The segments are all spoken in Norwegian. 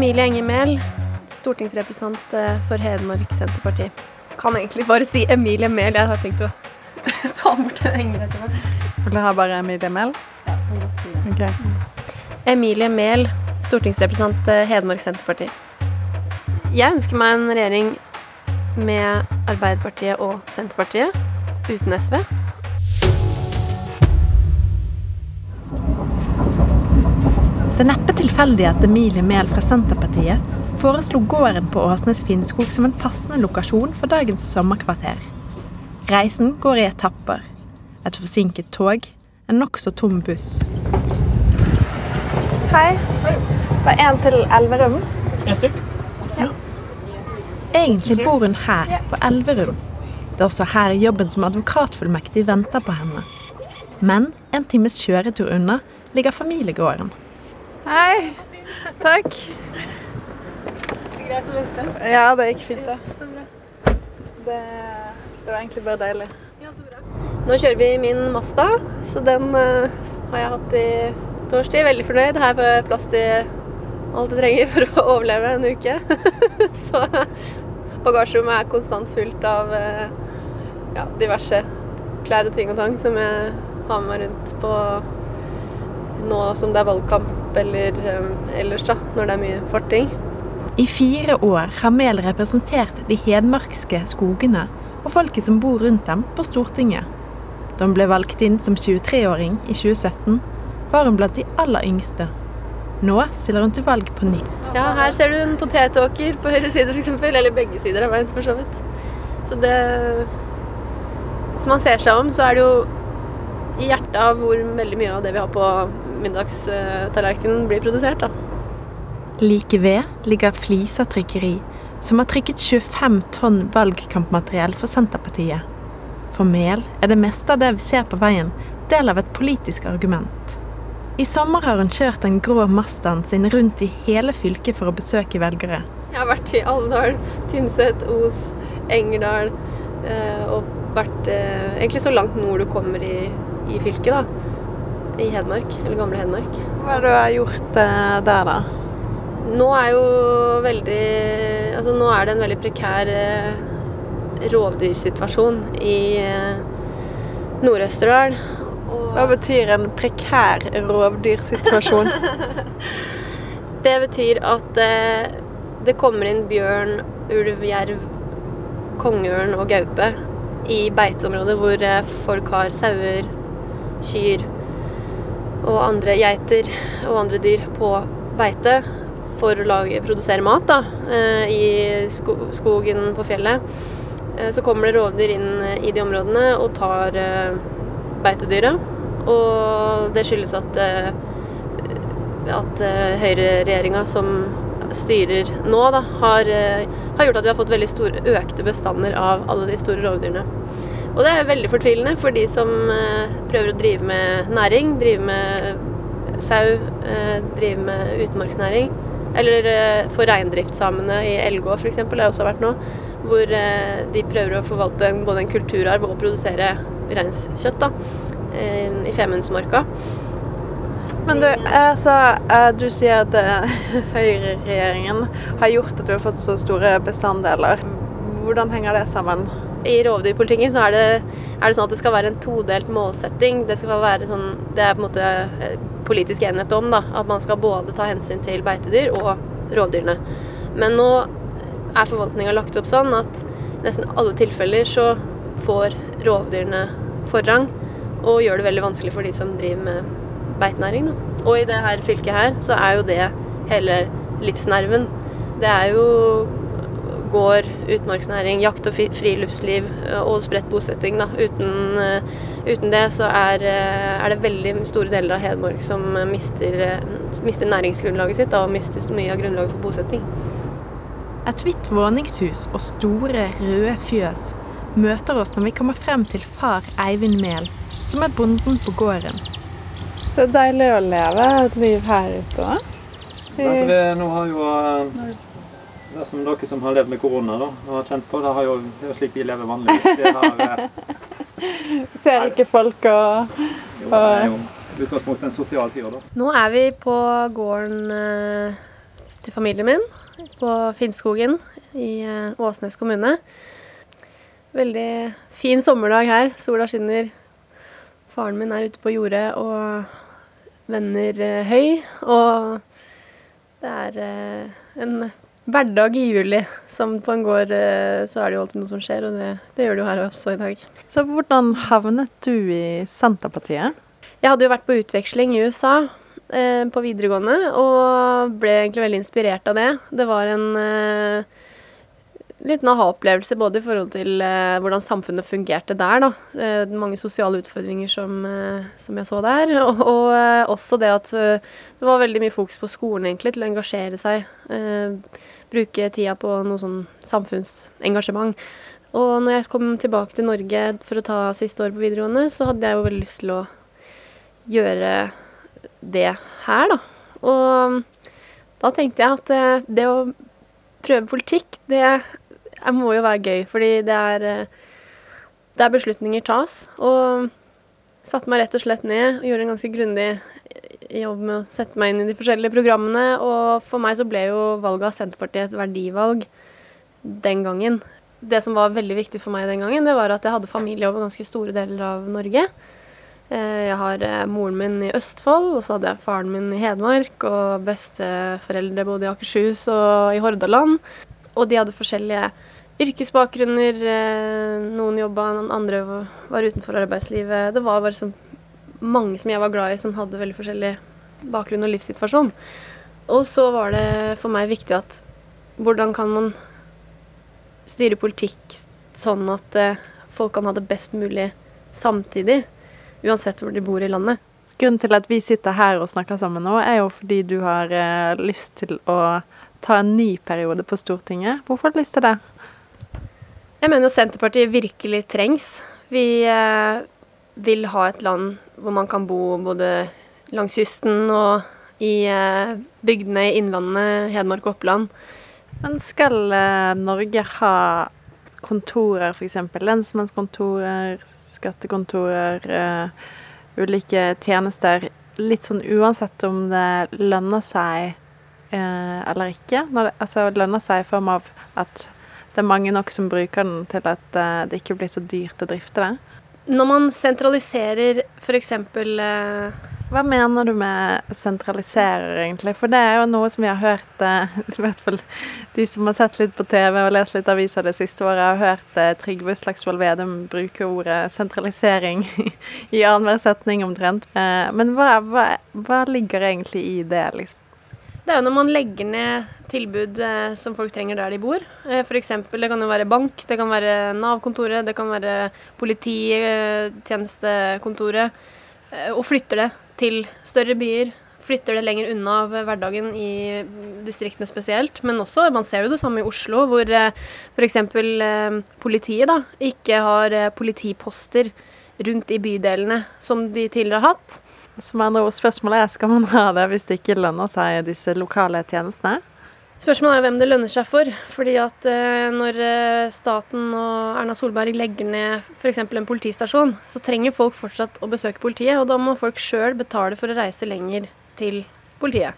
Emilie Enger Mehl, stortingsrepresentant eh, for Hedmark Senterparti. Kan egentlig bare si Emilie Mehl. Jeg har tenkt å ta bort den engel etter hvert. Vil du ha bare Emilie Mehl? Ja, kan godt si det. Ok. Emilie Mehl, stortingsrepresentant eh, Hedmark Senterparti. Jeg ønsker meg en regjering med Arbeiderpartiet og Senterpartiet, uten SV. Det er neppe tilfeldig at Emilie Mehl fra Senterpartiet foreslo gården på Åsnes Finnskog som en passende lokasjon for dagens sommerkvarter. Reisen går i etapper. Et forsinket tog, en nokså tom buss. Hei. Var en til Elverum? En stykk? Egentlig bor hun her, på Elverum. Det er også her jobben som advokatfullmektig venter på henne. Men en times kjøretur unna ligger familiegården. Hei. Takk. Greit å vente. Ja, det gikk fint, det. Så bra. Det, det var egentlig bare deilig. Ja, så bra. Nå kjører vi min Mazda, så den uh, har jeg hatt i et års tid. Veldig fornøyd. Her får jeg plass til alt jeg trenger for å overleve en uke. så bagasjerommet er konstant fullt av uh, ja, diverse klær og ting og tang som jeg har med meg rundt på nå som det er valgkamp eller eh, ellers, da, når det er mye farting. I fire år har Mehl representert de hedmarkske skogene og folket som bor rundt dem, på Stortinget. Da hun ble valgt inn som 23-åring i 2017, var hun blant de aller yngste. Nå stiller hun til valg på nytt. Ja, her ser du en potetåker på høyre side f.eks. Eller begge sider av veien, for så vidt. Så det Hvis man ser seg om, så er det jo i hjertet av hvor veldig mye av det vi har på middagstallerkenen, blir produsert. da. Like ved ligger Flisa trykkeri, som har trykket 25 tonn valgkampmateriell for Senterpartiet. For Mehl er det meste av det vi ser på veien, del av et politisk argument. I sommer har hun kjørt den grå Mazdaen sin rundt i hele fylket for å besøke velgere. Jeg har vært i Alvdal, Tynset, Os, Engerdal eh, og vært eh, egentlig så langt nord du kommer i, i fylket, da. I Hedmark, eller gamle Hedmark. Hva er det du har gjort eh, der, da? Nå er jo veldig Altså nå er det en veldig prekær eh, rovdyrsituasjon i eh, Nord-Østerdal. Og Hva betyr en prekær rovdyrsituasjon? det betyr at det kommer inn bjørn, ulv, jerv, kongeørn og gaupe i beiteområder hvor folk har sauer, kyr og andre geiter og andre dyr på beite for å lage, produsere mat da, eh, i skogen på fjellet. Eh, Så kommer det rovdyr inn eh, i de områdene og tar beitedyret. Og det skyldes at, at høyreregjeringa som styrer nå, da, har, har gjort at vi har fått veldig store, økte bestander av alle de store rovdyrene. Og det er veldig fortvilende for de som eh, prøver å drive med næring, drive med sau, eh, drive med utmarksnæring. Eller eh, for reindriftssamene i Elgå f.eks. har også vært nå. Hvor de prøver å forvalte både en kulturarv og produsere reinskjøtt da, i Femundsmarka. Men du, altså, du sier at høyreregjeringen har gjort at du har fått så store bestanddeler. Hvordan henger det sammen? I rovdyrpolitikken så er det, er det sånn at det skal være en todelt målsetting. Det skal være sånn, det er på en måte eh, politisk enighet om da, at man skal både ta hensyn til beitedyr og rovdyrene. Men nå er forvaltninga lagt opp sånn at nesten alle tilfeller så får rovdyrene forrang, og gjør det veldig vanskelig for de som driver med beitenæring. Da. Og i det her fylket her så er jo det hele livsnerven. Det er jo gård, utmarksnæring, jakt og friluftsliv eh, og spredt bosetting. Da. Uten, eh, uten det så er, eh, er det veldig store deler av Hedmark som mister, mister næringsgrunnlaget sitt da, og mister så mye av grunnlaget for bosetting. Et hvitt våningshus og store, røde fjøs møter oss når vi kommer frem til far Eivind Mehl, som er bonden på gården. Det er deilig å leve et liv her ute det, nå har jo det som dere som har levd med korona da, og har kjent på, det, har jo, det er jo slik vi lever vanligvis. Det, har, eh, Ser ikke folk og jo, det er jo i utgangspunktet en sosial fyr. da. Nå er vi på gården eh, til familien min på Finnskogen i eh, Åsnes kommune. Veldig fin sommerdag her. Sola skinner. Faren min er ute på jordet og vender eh, høy. Og det er en hverdag i juli. Som på en gård eh, så er det jo alltid noe som skjer, og det, det gjør det jo her også i dag. Så hvordan havnet du i Senterpartiet? Jeg hadde jo vært på utveksling i USA eh, på videregående, og ble egentlig veldig inspirert av det. Det var en eh, liten aha-opplevelse både i forhold til eh, hvordan samfunnet fungerte der, da. Eh, mange sosiale utfordringer som, eh, som jeg så der. Og, og eh, også det at eh, det var veldig mye fokus på skolen, egentlig, til å engasjere seg. Eh, bruke tida på noe sånn samfunnsengasjement. Og når jeg kom tilbake til Norge for å ta siste år på videregående, så hadde jeg jo veldig lyst til å gjøre det her, da. Og da tenkte jeg at det å prøve politikk, det jeg må jo være gøy, fordi det er eh, der beslutninger tas. Og satte meg rett og slett ned og gjorde en ganske grundig jobb med å sette meg inn i de forskjellige programmene. Og for meg så ble jo valget av Senterpartiet et verdivalg den gangen. Det som var veldig viktig for meg den gangen, det var at jeg hadde familie over ganske store deler av Norge. Eh, Jeg har eh, moren min i Østfold, og så hadde jeg faren min i Hedmark, og besteforeldre bodde i Akershus og i Hordaland. Og de hadde forskjellige yrkesbakgrunner. eh, Noen jobba, noen andre var utenfor arbeidslivet. Det var sånn mange som jeg var glad i, som hadde veldig forskjellig bakgrunn og livssituasjon. Og så var det for meg viktig at hvordan kan man styre politikk sånn at eh, folk kan ha det best mulig samtidig, uansett hvor de bor i landet. Grunnen til at vi sitter her og snakker sammen nå, er jo fordi du har eh, lyst til å ta en ny periode på Stortinget. Hvorfor har du lyst til det? Jeg mener Senterpartiet virkelig trengs. Vi eh, vil ha et land hvor man kan bo både langs kysten og i eh, bygdene i Innlandet, Hedmark og Oppland. Men skal eh, Norge ha kontorer, f.eks. lensmannskontorer, skattekontorer, eh, ulike tjenester, litt sånn uansett om det lønner seg eh, eller ikke? Når det, altså lønner seg i form av at det er mange nok som bruker den til at eh, det ikke blir så dyrt å drifte det? Når man sentraliserer f.eks. Eh, Hva mener du med sentraliserer, egentlig? For det er jo noe som vi har hørt, eh, i hvert fall de som har sett litt på TV og lest litt aviser det siste året, har hørt eh, Trygve Slagsvold Vedum bruke ordet sentralisering i annenhver setning omtrent. Eh, men hva, hva, hva ligger egentlig i det, liksom? Det er jo når man legger ned tilbud eh, som folk trenger der de bor. Eh, eksempel, det kan jo være bank, det kan være Nav-kontoret, det kan være polititjenestekontoret. Eh, og flytter det til større byer. Flytter det lenger unna av hverdagen i distriktene spesielt. Men også, man ser jo det samme i Oslo, hvor eh, f.eks. Eh, politiet da, ikke har politiposter rundt i bydelene som de tidligere har hatt. Som andre ord, spørsmålet er skal man ha det hvis det ikke lønner seg, disse lokale tjenestene? Spørsmålet er hvem det lønner seg for. Fordi at eh, når eh, staten og Erna Solberg legger ned f.eks. en politistasjon, så trenger folk fortsatt å besøke politiet, og da må folk sjøl betale for å reise lenger til politiet.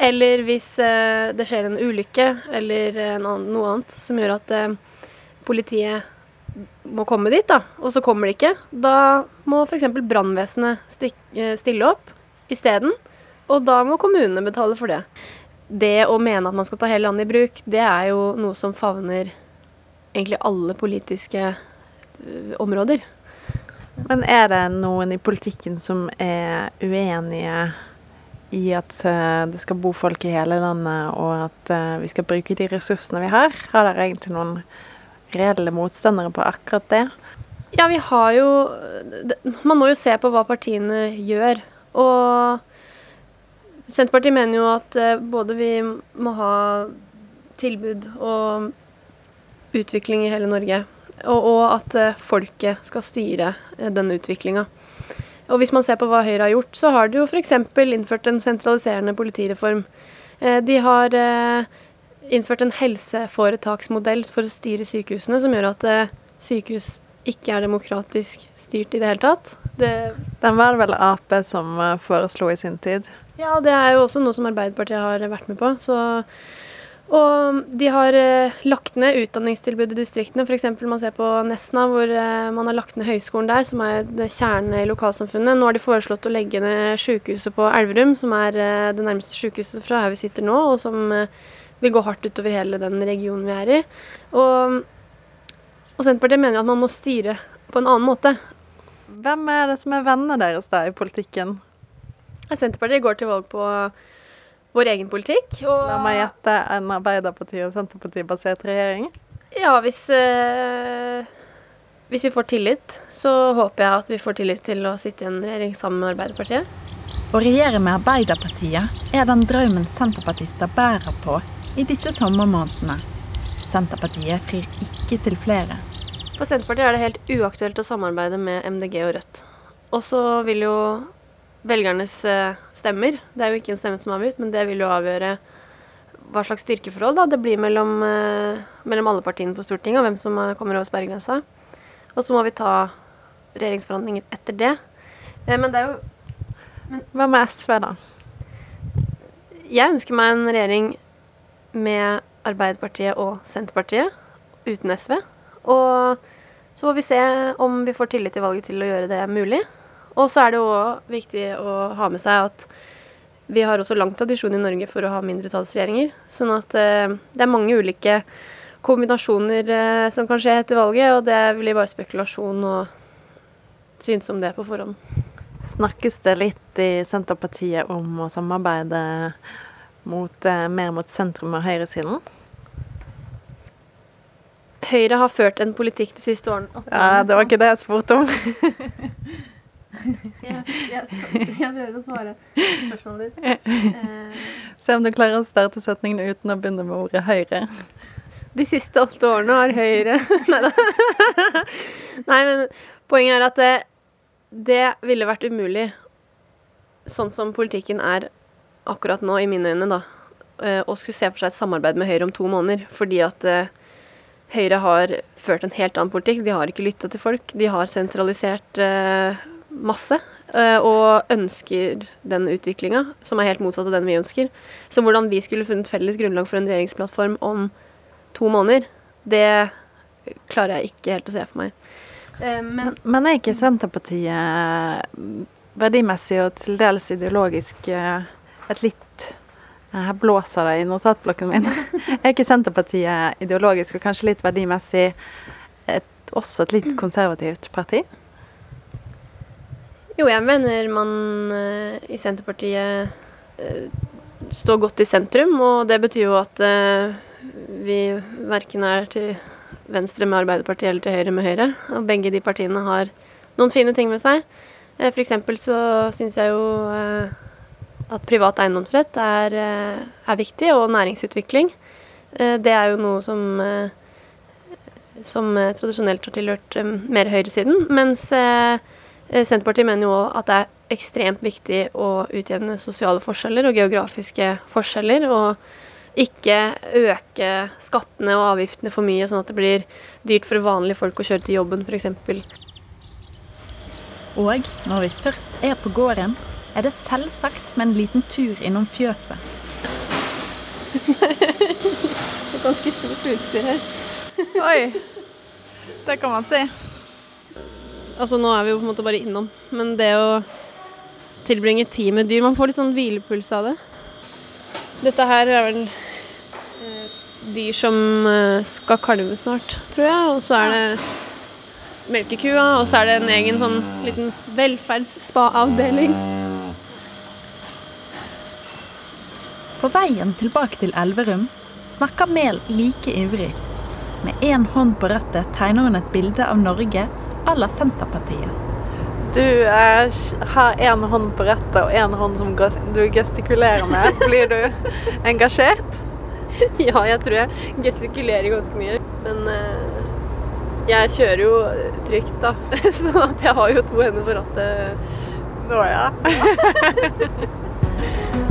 Eller hvis eh, det skjer en ulykke eller noe annet som gjør at politiet må komme dit, da, og så kommer de ikke, da må f.eks. brannvesenet eh, stille opp isteden, og da må kommunene betale for det det å mene at man skal ta hele landet i bruk, det er jo noe som favner egentlig alle politiske områder. Men er det noen i politikken som er uenige i at eh, det skal bo folk i hele landet, og at eh, vi skal bruke de ressursene vi har? Har dere egentlig noen reelle motstandere på akkurat det? Ja, vi har jo Man må jo se på hva partiene gjør. Og Senterpartiet mener jo at eh, både vi må ha tilbud og utvikling i hele Norge, og, og at eh, folket skal styre eh, denne utviklinga. Og hvis man ser på hva Høyre har gjort, så har de jo f.eks. innført en sentraliserende politireform. De har innført en helseforetaksmodell for å styre sykehusene, som gjør at eh, sykehus ikke er demokratisk styrt i det hele tatt. Det, Den var vel Ap som eh, foreslo i sin tid. Ja, det er jo også noe som Arbeiderpartiet har vært med på. Så, og de har eh, lagt ned utdanningstilbud i distriktene. F.eks. man ser på Nesna, hvor man har lagt ned høyskolen der, som er kjernen i lokalsamfunnet. Nå har de foreslått å legge ned sykehuset på Elverum, som er det nærmeste sykehuset fra her vi sitter nå, og som vil gå hardt utover hele den regionen vi er i. Og, og Senterpartiet mener at man må styre på en annen måte. Hvem er det som er vennene deres da i politikken? Senterpartiet går til valg på vår egen politikk. Og La meg gjette en Arbeiderparti- og Senterparti-basert regjering. ja, hvis, eh, hvis vi får tillit, så håper jeg at vi får tillit til å sitte i en regjering sammen med Arbeiderpartiet. Å regjere med Arbeiderpartiet er den drømmen senterpartister bærer på i disse sommermånedene. Senterpartiet frir ikke til flere. For Senterpartiet er det helt uaktuelt å samarbeide med MDG og Rødt. Og så vil jo velgernes eh, stemmer Det er jo ikke en stemme som er avgitt, men det vil jo avgjøre hva slags styrkeforhold da, det blir mellom, eh, mellom alle partiene på Stortinget, og hvem som eh, kommer over sperregrensa. Og så må vi ta regjeringsforhandlinger etter det. Men det er jo Hva med SV, da? Jeg ønsker meg en regjering med Arbeiderpartiet og Senterpartiet, uten SV. Og så må vi se om vi får tillit i valget til å gjøre det mulig. Og så er det òg viktig å ha med seg at vi har også lang tradisjon i Norge for å ha mindretallsregjeringer. Sånn at eh, det er mange ulike kombinasjoner eh, som kan skje etter valget, og det blir bare spekulasjon og synes om det på forhånd. Snakkes det litt i Senterpartiet om å samarbeide mot, eh, mer mot sentrum og høyresiden? Høyre har ført en politikk de siste årene. Ja, det var ikke det jeg spurte om. Jeg, jeg, jeg prøver å svare spørsmålet ditt. Eh, Se om du klarer å starte setningen uten å begynne med ordet Høyre. De siste åtte årene har Høyre Nei da. Nei, men poenget er at det, det ville vært umulig, sånn som politikken er akkurat nå, i mine øyne, da, eh, å skulle se for seg et samarbeid med Høyre om to måneder. Fordi at eh, Høyre har ført en helt annen politikk. De har ikke lytta til folk. De har sentralisert eh, masse. og ønsker den utviklinga, som er helt motsatt av den vi ønsker. Så hvordan vi skulle funnet felles grunnlag for en regjeringsplattform om to måneder, det klarer jeg ikke helt å se for meg. Men Men er ikke Senterpartiet verdimessig og til dels ideologisk eh, et litt eh, Her blåser det i notatblokken min. Er ikke Senterpartiet ideologisk og kanskje litt verdimessig et, også et litt konservativt parti? jo, jeg mener man eh, i Senterpartiet eh, står godt i sentrum, og det betyr jo at vi verken er til venstre med Arbeiderpartiet eller til høyre med Høyre. Og begge de partiene har noen fine ting med seg. For eksempel så syns jeg jo at privat eiendomsrett er, eh, er viktig, og næringsutvikling. Eh, det er jo noe som eh, som tradisjonelt har tilhørt mer høyresiden. Mens Senterpartiet mener jo at det er ekstremt viktig å utjevne sosiale forskjeller og geografiske forskjeller. Og ikke øke skattene og avgiftene for mye, sånn at det blir dyrt for vanlige folk å kjøre til jobben f.eks. Og når vi først er på gården, er det selvsagt med en liten tur innom fjøset. det Et ganske stort utstyr her. Oi! Det kan man si. Altså nå er vi jo på en måte bare innom, men det å tilbringe tid med dyr Man får litt sånn hvilepuls av det. Dette her er vel eh, dyr som eh, skal kalve snart, tror jeg. Og så er det melkekua, og så er det en egen sånn liten velferdsspa-avdeling. På veien tilbake til Elverum snakker Mehl like ivrig. Med én hånd på rattet tegner hun et bilde av Norge à la Senterpartiet. Du er, har én hånd på rattet og én hånd som du gestikulerer med. Blir du engasjert? Ja, jeg tror jeg gestikulerer ganske mye. Men eh, jeg kjører jo trygt, da. Så at jeg har jo to hender på rattet. Nå ja.